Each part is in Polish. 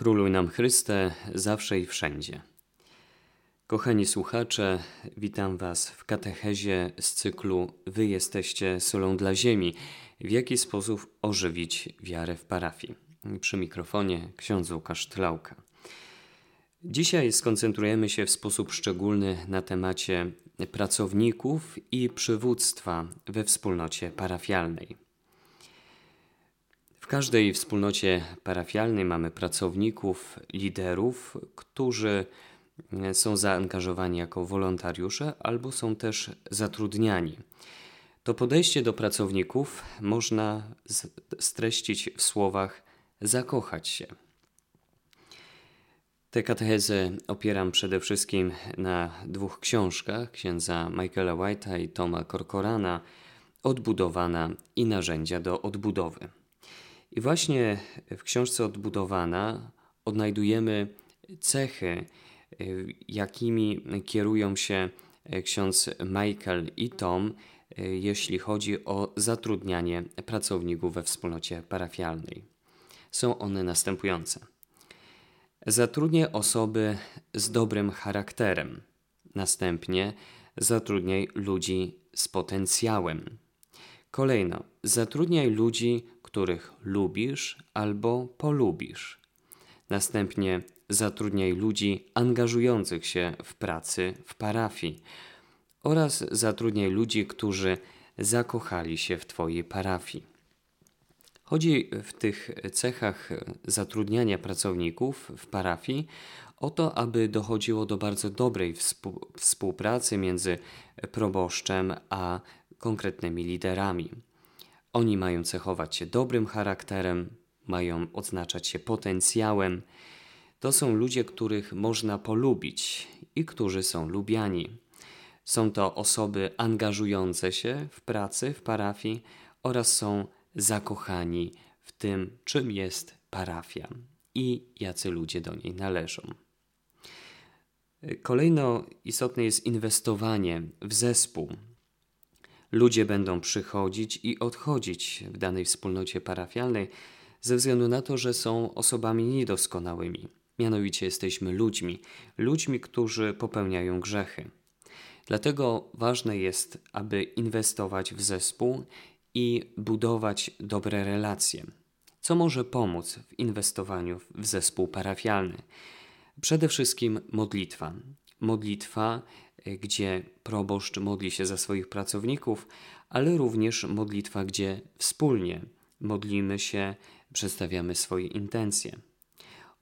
Króluj nam Chryste, zawsze i wszędzie. Kochani słuchacze, witam Was w katechezie z cyklu Wy jesteście solą dla ziemi. W jaki sposób ożywić wiarę w parafii? Przy mikrofonie ksiądz Łukasz Tlauka. Dzisiaj skoncentrujemy się w sposób szczególny na temacie pracowników i przywództwa we wspólnocie parafialnej każdej wspólnocie parafialnej mamy pracowników, liderów, którzy e, są zaangażowani jako wolontariusze albo są też zatrudniani. To podejście do pracowników można streścić w słowach zakochać się. Tę katechezę opieram przede wszystkim na dwóch książkach księdza Michaela White'a i Toma Corcorana Odbudowana i narzędzia do odbudowy. I właśnie w książce Odbudowana odnajdujemy cechy, y, jakimi kierują się y, ksiądz Michael i Tom, y, jeśli chodzi o zatrudnianie pracowników we wspólnocie parafialnej. Są one następujące. Zatrudniaj osoby z dobrym charakterem. Następnie zatrudniaj ludzi z potencjałem. Kolejno, zatrudniaj ludzi, których lubisz albo polubisz. Następnie zatrudniaj ludzi angażujących się w pracy w parafii oraz zatrudniaj ludzi, którzy zakochali się w Twojej parafii. Chodzi w tych cechach zatrudniania pracowników w parafii o to, aby dochodziło do bardzo dobrej współpracy między proboszczem a konkretnymi liderami. Oni mają cechować się dobrym charakterem, mają odznaczać się potencjałem. To są ludzie, których można polubić i którzy są lubiani. Są to osoby angażujące się w pracy w parafii oraz są zakochani w tym, czym jest parafia i jacy ludzie do niej należą. Kolejno istotne jest inwestowanie w zespół, Ludzie będą przychodzić i odchodzić w danej wspólnocie parafialnej ze względu na to, że są osobami niedoskonałymi. Mianowicie jesteśmy ludźmi, ludźmi, którzy popełniają grzechy. Dlatego ważne jest, aby inwestować w zespół i budować dobre relacje. Co może pomóc w inwestowaniu w zespół parafialny? Przede wszystkim modlitwa. Modlitwa gdzie proboszcz modli się za swoich pracowników, ale również modlitwa, gdzie wspólnie modlimy się, przedstawiamy swoje intencje.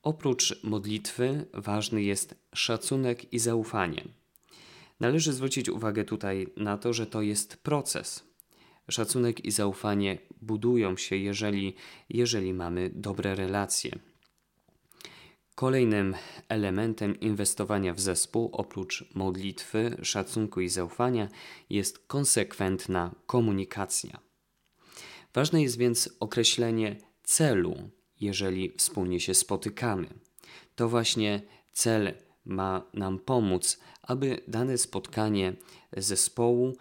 Oprócz modlitwy ważny jest szacunek i zaufanie. Należy zwrócić uwagę tutaj na to, że to jest proces. Szacunek i zaufanie budują się, jeżeli, jeżeli mamy dobre relacje. Kolejnym elementem inwestowania w zespół, oprócz modlitwy, szacunku i zaufania, jest konsekwentna komunikacja. Ważne jest więc określenie celu, jeżeli wspólnie się spotykamy. To właśnie cel ma nam pomóc, aby dane spotkanie zespołu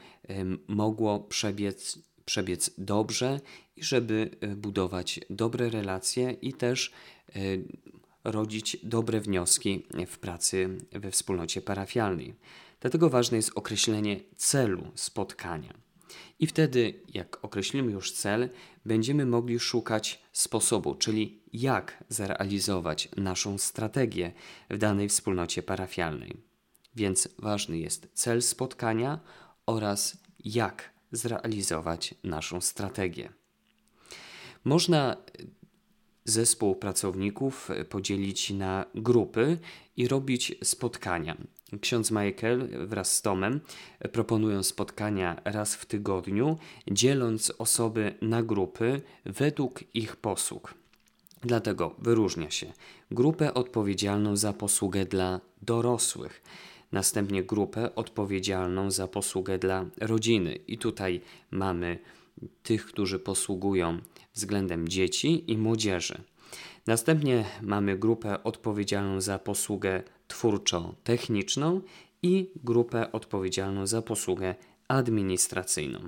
mogło przebiec, przebiec dobrze i żeby e, budować dobre relacje i też e, rodzić dobre wnioski w pracy we wspólnocie parafialnej. Dlatego ważne jest określenie celu spotkania. I wtedy, jak określimy już cel, będziemy mogli szukać sposobu, czyli jak zrealizować naszą strategię w danej wspólnocie parafialnej. Więc ważny jest cel spotkania oraz jak zrealizować naszą strategię. Można zespół pracowników podzielić na grupy i robić spotkania. Ksiądz Michael wraz z Tomem proponują spotkania raz w tygodniu, dzieląc osoby na grupy według ich posług. Dlatego wyróżnia się grupę odpowiedzialną za posługę dla dorosłych, następnie grupę odpowiedzialną za posługę dla rodziny. I tutaj mamy tych, którzy posługują względem dzieci i młodzieży. Następnie mamy grupę odpowiedzialną za posługę twórczo-techniczną i grupę odpowiedzialną za posługę administracyjną.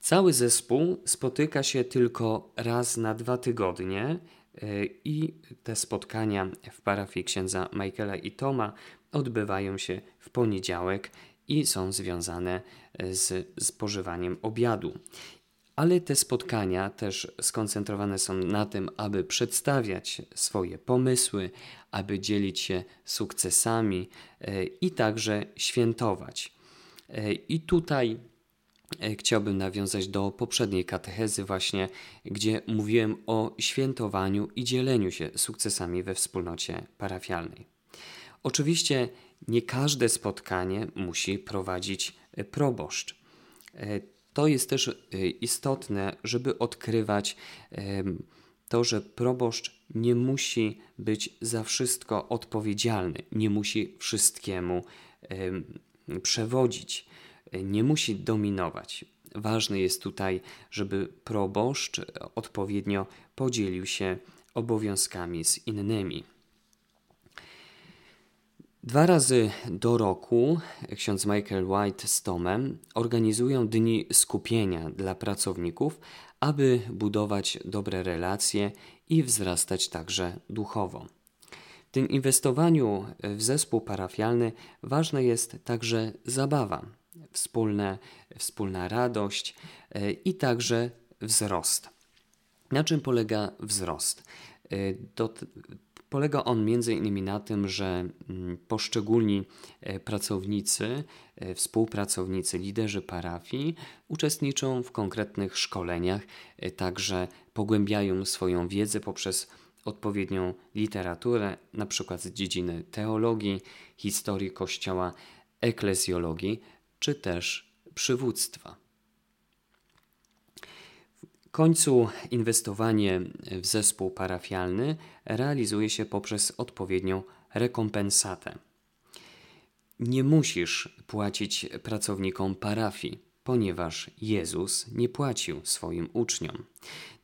Cały zespół spotyka się tylko raz na dwa tygodnie i te spotkania w parafii księdza Michaela i Toma odbywają się w poniedziałek i są związane z spożywaniem obiadu. Ale te spotkania też skoncentrowane są na tym, aby przedstawiać swoje pomysły, aby dzielić się sukcesami e, i także świętować. E, I tutaj e, chciałbym nawiązać do poprzedniej katechezy, właśnie gdzie mówiłem o świętowaniu i dzieleniu się sukcesami we wspólnocie parafialnej. Oczywiście nie każde spotkanie musi prowadzić proboszcz. To jest też istotne, żeby odkrywać to, że proboszcz nie musi być za wszystko odpowiedzialny, nie musi wszystkiemu przewodzić, nie musi dominować. Ważne jest tutaj, żeby proboszcz odpowiednio podzielił się obowiązkami z innymi. Dwa razy do roku ksiądz Michael White z Tomem organizują dni skupienia dla pracowników, aby budować dobre relacje i wzrastać także duchowo. W tym inwestowaniu w zespół parafialny ważna jest także zabawa, wspólne, wspólna radość e, i także wzrost. Na czym polega wzrost? E, do, Polega on innymi na tym, że mm, poszczególni e, pracownicy, e, współpracownicy, liderzy parafii uczestniczą w konkretnych szkoleniach, e, także pogłębiają swoją wiedzę poprzez odpowiednią literaturę, na przykład z dziedziny teologii, historii Kościoła, eklezjologii czy też przywództwa końcu inwestowanie w zespół parafialny realizuje się poprzez odpowiednią rekompensatę. Nie musisz płacić pracownikom parafii, ponieważ Jezus nie płacił swoim uczniom.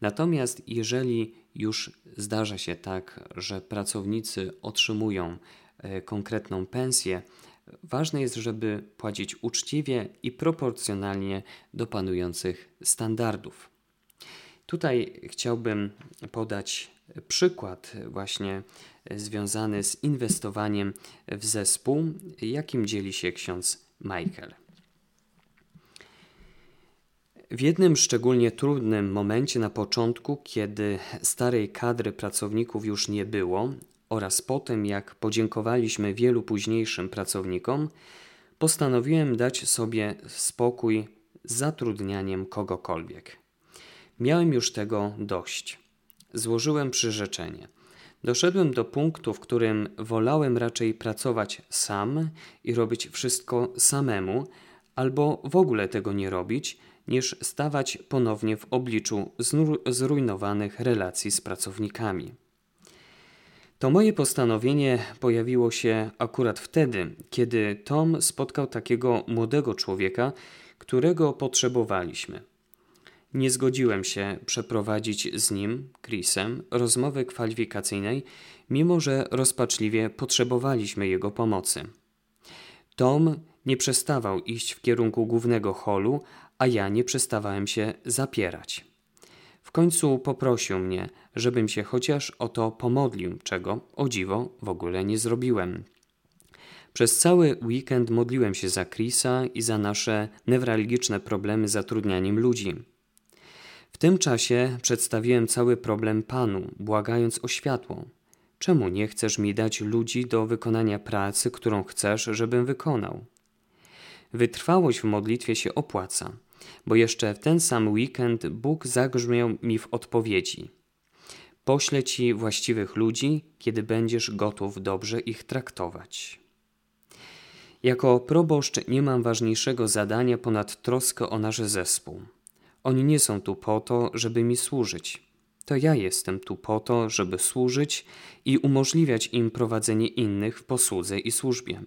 Natomiast jeżeli już zdarza się tak, że pracownicy otrzymują e, konkretną pensję, ważne jest, żeby płacić uczciwie i proporcjonalnie do panujących standardów. Tutaj chciałbym podać przykład właśnie związany z inwestowaniem w zespół, jakim dzieli się ksiądz Michael. W jednym szczególnie trudnym momencie na początku, kiedy starej kadry pracowników już nie było, oraz potem, jak podziękowaliśmy wielu późniejszym pracownikom, postanowiłem dać sobie spokój z zatrudnianiem kogokolwiek. Miałem już tego dość. Złożyłem przyrzeczenie. Doszedłem do punktu, w którym wolałem raczej pracować sam i robić wszystko samemu, albo w ogóle tego nie robić, niż stawać ponownie w obliczu zrujnowanych relacji z pracownikami. To moje postanowienie pojawiło się akurat wtedy, kiedy Tom spotkał takiego młodego człowieka, którego potrzebowaliśmy. Nie zgodziłem się przeprowadzić z nim, Chrisem, rozmowy kwalifikacyjnej, mimo że rozpaczliwie potrzebowaliśmy jego pomocy. Tom nie przestawał iść w kierunku głównego holu, a ja nie przestawałem się zapierać. W końcu poprosił mnie, żebym się chociaż o to pomodlił, czego, o dziwo, w ogóle nie zrobiłem. Przez cały weekend modliłem się za Chrisa i za nasze newralgiczne problemy z zatrudnianiem ludzi. W tym czasie przedstawiłem cały problem Panu, błagając o światło. Czemu nie chcesz mi dać ludzi do wykonania pracy, którą chcesz, żebym wykonał? Wytrwałość w modlitwie się opłaca, bo jeszcze w ten sam weekend Bóg zagrzmiał mi w odpowiedzi. Poślę ci właściwych ludzi, kiedy będziesz gotów dobrze ich traktować. Jako proboszcz nie mam ważniejszego zadania ponad troskę o nasz zespół. Oni nie są tu po to, żeby mi służyć. To ja jestem tu po to, żeby służyć i umożliwiać im prowadzenie innych w posłudze i służbie.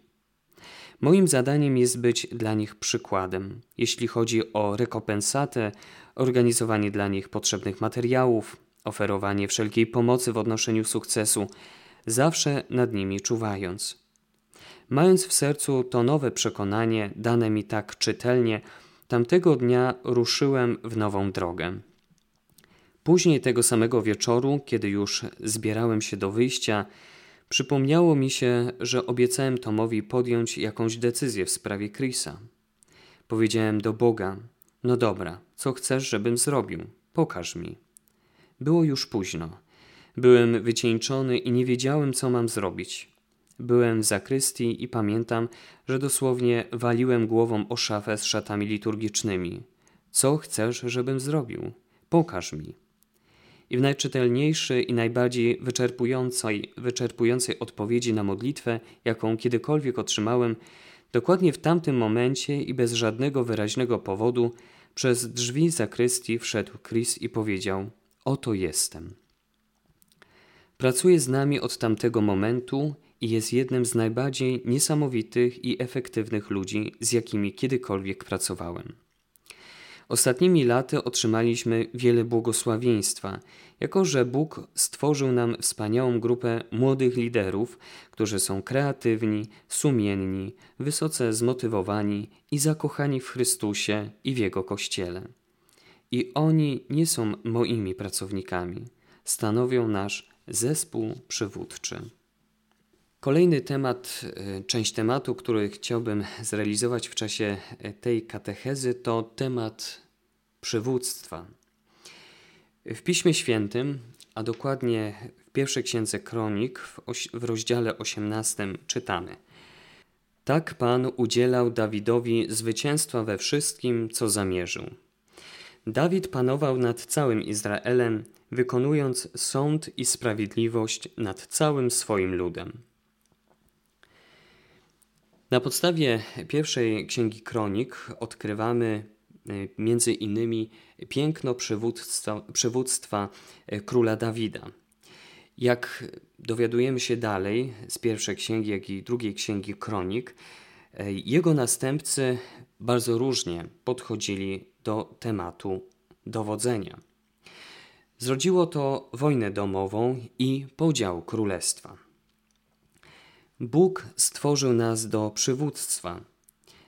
Moim zadaniem jest być dla nich przykładem, jeśli chodzi o rekompensatę, organizowanie dla nich potrzebnych materiałów, oferowanie wszelkiej pomocy w odnoszeniu sukcesu, zawsze nad nimi czuwając. Mając w sercu to nowe przekonanie, dane mi tak czytelnie, Tamtego dnia ruszyłem w nową drogę. Później tego samego wieczoru, kiedy już zbierałem się do wyjścia, przypomniało mi się, że obiecałem Tomowi podjąć jakąś decyzję w sprawie Chrisa. Powiedziałem do Boga: No dobra, co chcesz, żebym zrobił? Pokaż mi. Było już późno. Byłem wycieńczony i nie wiedziałem, co mam zrobić. Byłem w zakrystii i pamiętam, że dosłownie waliłem głową o szafę z szatami liturgicznymi. Co chcesz, żebym zrobił? Pokaż mi. I w najczytelniejszej i najbardziej wyczerpującej, wyczerpującej odpowiedzi na modlitwę, jaką kiedykolwiek otrzymałem, dokładnie w tamtym momencie i bez żadnego wyraźnego powodu, przez drzwi zakrystii wszedł Chris i powiedział: Oto jestem. Pracuje z nami od tamtego momentu i jest jednym z najbardziej niesamowitych i efektywnych ludzi, z jakimi kiedykolwiek pracowałem. Ostatnimi laty otrzymaliśmy wiele błogosławieństwa, jako że Bóg stworzył nam wspaniałą grupę młodych liderów, którzy są kreatywni, sumienni, wysoce zmotywowani i zakochani w Chrystusie i w Jego Kościele. I oni nie są moimi pracownikami, stanowią nasz zespół przywódczy. Kolejny temat, e, część tematu, który chciałbym zrealizować w czasie e, tej katechezy, to temat przywództwa. W Piśmie Świętym, a dokładnie w pierwszej księdze Kronik, w, w rozdziale 18 czytamy: Tak Pan udzielał Dawidowi zwycięstwa we wszystkim, co zamierzył. Dawid panował nad całym Izraelem, wykonując sąd i sprawiedliwość nad całym swoim ludem. Na podstawie pierwszej księgi kronik odkrywamy e, między innymi piękno przywództwa, przywództwa e, króla Dawida. Jak dowiadujemy się dalej z pierwszej księgi, jak i drugiej księgi kronik, e, jego następcy bardzo różnie podchodzili do tematu dowodzenia. Zrodziło to wojnę domową i podział królestwa. Bóg stworzył nas do przywództwa.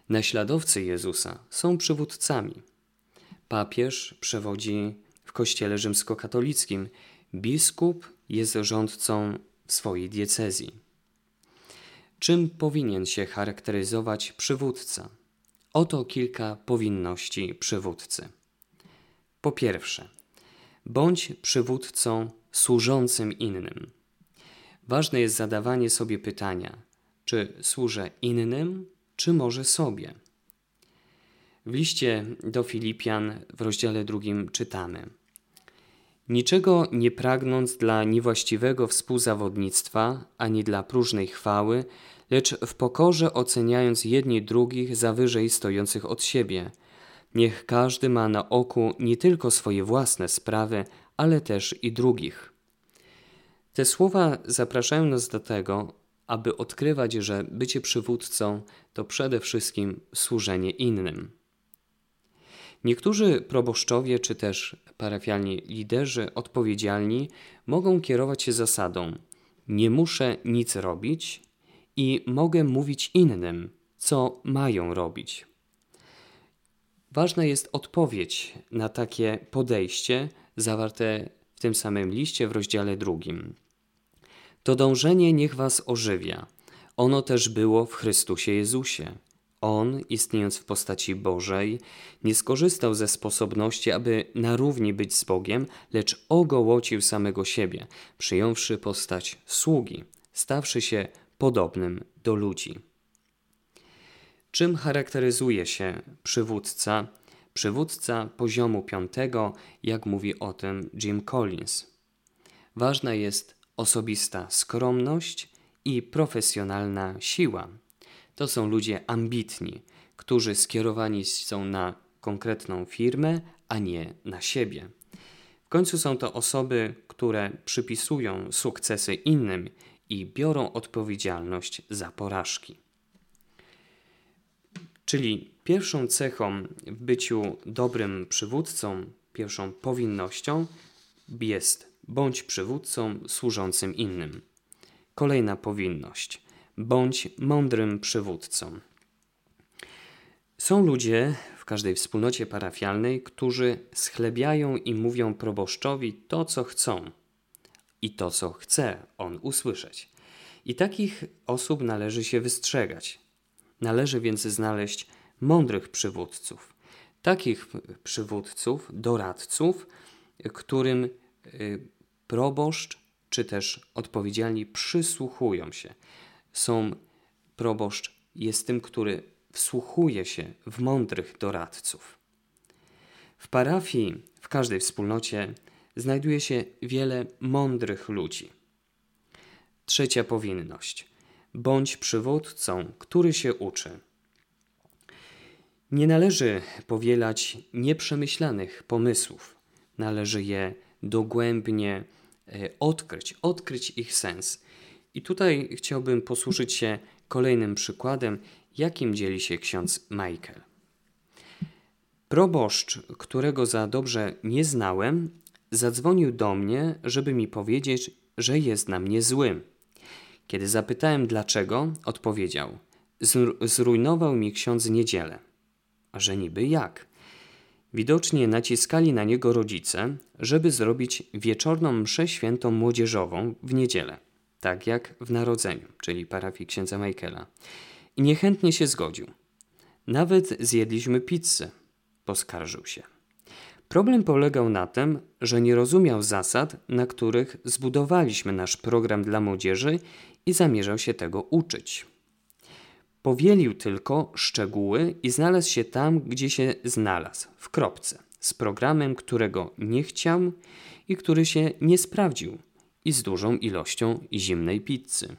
Naśladowcy Jezusa są przywódcami. Papież przewodzi w kościele rzymskokatolickim, biskup jest rządcą swojej diecezji. Czym powinien się charakteryzować przywódca? Oto kilka powinności przywódcy. Po pierwsze, bądź przywódcą służącym innym. Ważne jest zadawanie sobie pytania, czy służę innym, czy może sobie. W liście do Filipian w rozdziale drugim czytamy: Niczego nie pragnąc dla niewłaściwego współzawodnictwa ani dla próżnej chwały, lecz w pokorze oceniając jedni drugich za wyżej stojących od siebie. Niech każdy ma na oku nie tylko swoje własne sprawy, ale też i drugich. Te słowa zapraszają nas do tego, aby odkrywać, że bycie przywódcą to przede wszystkim służenie innym. Niektórzy proboszczowie czy też parafialni liderzy odpowiedzialni mogą kierować się zasadą: nie muszę nic robić i mogę mówić innym, co mają robić. Ważna jest odpowiedź na takie podejście zawarte w tym samym liście w rozdziale drugim. To dążenie niech was ożywia. Ono też było w Chrystusie Jezusie. On, istniejąc w postaci Bożej, nie skorzystał ze sposobności, aby na równi być z Bogiem, lecz ogołocił samego siebie, przyjąwszy postać sługi, stawszy się podobnym do ludzi. Czym charakteryzuje się przywódca? Przywódca poziomu piątego, jak mówi o tym Jim Collins. Ważna jest osobista skromność i profesjonalna siła. To są ludzie ambitni, którzy skierowani są na konkretną firmę, a nie na siebie. W końcu są to osoby, które przypisują sukcesy innym i biorą odpowiedzialność za porażki. Czyli pierwszą cechą w byciu dobrym przywódcą, pierwszą powinnością jest bądź przywódcą służącym innym. Kolejna powinność: bądź mądrym przywódcą. Są ludzie w każdej wspólnocie parafialnej, którzy schlebiają i mówią proboszczowi to, co chcą i to, co chce on usłyszeć. I takich osób należy się wystrzegać. Należy więc znaleźć mądrych przywódców, takich przywódców, doradców, którym proboszcz czy też odpowiedzialni przysłuchują się. Są proboszcz jest tym, który wsłuchuje się w mądrych doradców. W parafii, w każdej wspólnocie znajduje się wiele mądrych ludzi. Trzecia powinność. Bądź przywódcą, który się uczy. Nie należy powielać nieprzemyślanych pomysłów. Należy je dogłębnie e, odkryć, odkryć ich sens. I tutaj chciałbym posłużyć się kolejnym przykładem, jakim dzieli się ksiądz Michael. Proboszcz, którego za dobrze nie znałem, zadzwonił do mnie, żeby mi powiedzieć, że jest na mnie zły. Kiedy zapytałem dlaczego, odpowiedział: Zrujnował mi ksiądz niedzielę. A że niby jak? Widocznie naciskali na niego rodzice, żeby zrobić wieczorną mszę świętą młodzieżową w niedzielę, tak jak w Narodzeniu, czyli parafii księdza Michaela. I niechętnie się zgodził. Nawet zjedliśmy pizzę, poskarżył się. Problem polegał na tym, że nie rozumiał zasad, na których zbudowaliśmy nasz program dla młodzieży i zamierzał się tego uczyć. Powielił tylko szczegóły i znalazł się tam, gdzie się znalazł, w kropce, z programem, którego nie chciał i który się nie sprawdził, i z dużą ilością zimnej pizzy.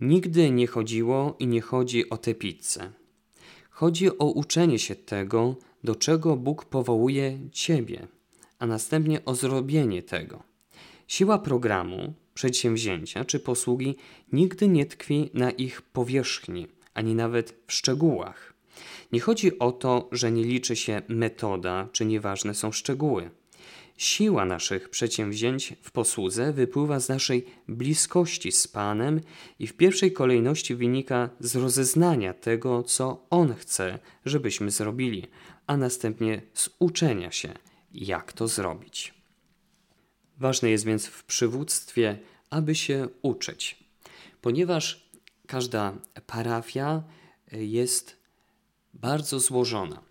Nigdy nie chodziło i nie chodzi o tę pizzę. Chodzi o uczenie się tego, do czego Bóg powołuje Ciebie, a następnie o zrobienie tego. Siła programu, przedsięwzięcia czy posługi nigdy nie tkwi na ich powierzchni, ani nawet w szczegółach. Nie chodzi o to, że nie liczy się metoda, czy nieważne są szczegóły. Siła naszych przedsięwzięć w posłudze wypływa z naszej bliskości z Panem i w pierwszej kolejności wynika z rozeznania tego, co On chce, żebyśmy zrobili, a następnie z uczenia się, jak to zrobić. Ważne jest więc w przywództwie, aby się uczyć, ponieważ każda parafia jest bardzo złożona.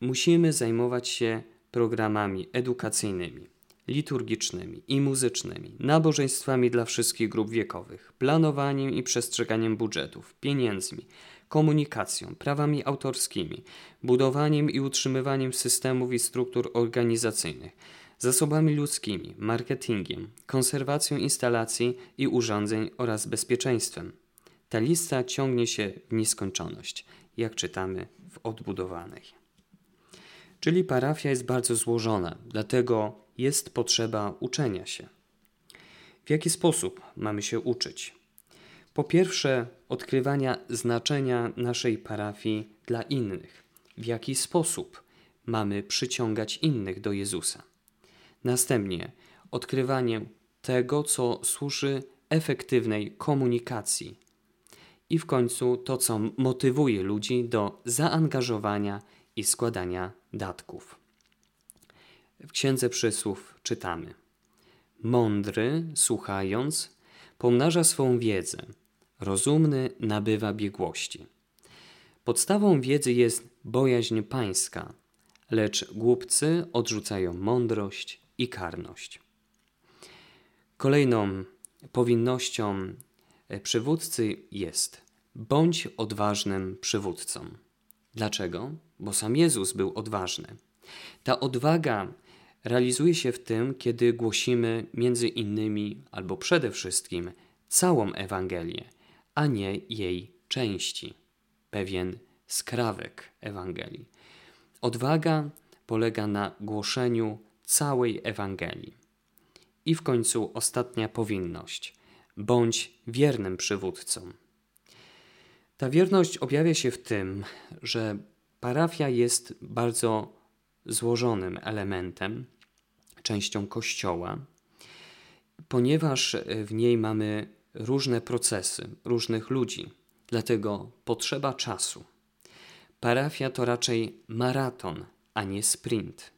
Musimy zajmować się programami edukacyjnymi, liturgicznymi i muzycznymi, nabożeństwami dla wszystkich grup wiekowych, planowaniem i przestrzeganiem budżetów, pieniędzmi, komunikacją, prawami autorskimi, budowaniem i utrzymywaniem systemów i struktur organizacyjnych, zasobami ludzkimi, marketingiem, konserwacją instalacji i urządzeń oraz bezpieczeństwem. Ta lista ciągnie się w nieskończoność, jak czytamy w odbudowanej. Czyli parafia jest bardzo złożona, dlatego jest potrzeba uczenia się. W jaki sposób mamy się uczyć? Po pierwsze, odkrywania znaczenia naszej parafii dla innych. W jaki sposób mamy przyciągać innych do Jezusa? Następnie, odkrywanie tego, co służy efektywnej komunikacji. I w końcu to, co motywuje ludzi do zaangażowania i składania datków. W Księdze Przysłów czytamy: Mądry, słuchając, pomnaża swą wiedzę, rozumny nabywa biegłości. Podstawą wiedzy jest bojaźń pańska, lecz głupcy odrzucają mądrość i karność. Kolejną powinnością przywódcy jest bądź odważnym przywódcą. Dlaczego? Bo sam Jezus był odważny. Ta odwaga realizuje się w tym, kiedy głosimy między innymi albo przede wszystkim całą Ewangelię, a nie jej części, pewien skrawek Ewangelii. Odwaga polega na głoszeniu całej Ewangelii. I w końcu ostatnia powinność: bądź wiernym przywódcą. Ta wierność objawia się w tym, że parafia jest bardzo złożonym elementem, częścią kościoła, ponieważ w niej mamy różne procesy, różnych ludzi, dlatego potrzeba czasu. Parafia to raczej maraton, a nie sprint.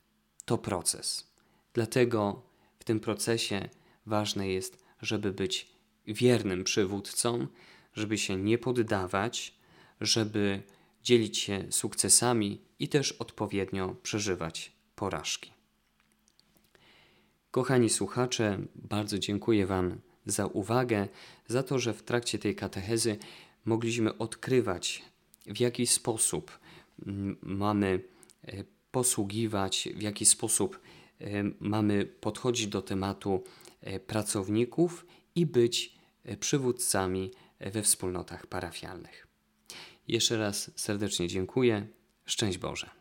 To proces. Dlatego w tym procesie ważne jest, żeby być wiernym przywódcą, żeby się nie poddawać, żeby dzielić się sukcesami i też odpowiednio przeżywać porażki. Kochani słuchacze, bardzo dziękuję Wam za uwagę, za to, że w trakcie tej katechezy mogliśmy odkrywać, w jaki sposób mm, mamy e, posługiwać, w jaki sposób e, mamy podchodzić do tematu e, pracowników i być przywódcami we wspólnotach parafialnych. Jeszcze raz serdecznie dziękuję. Szczęść Boże.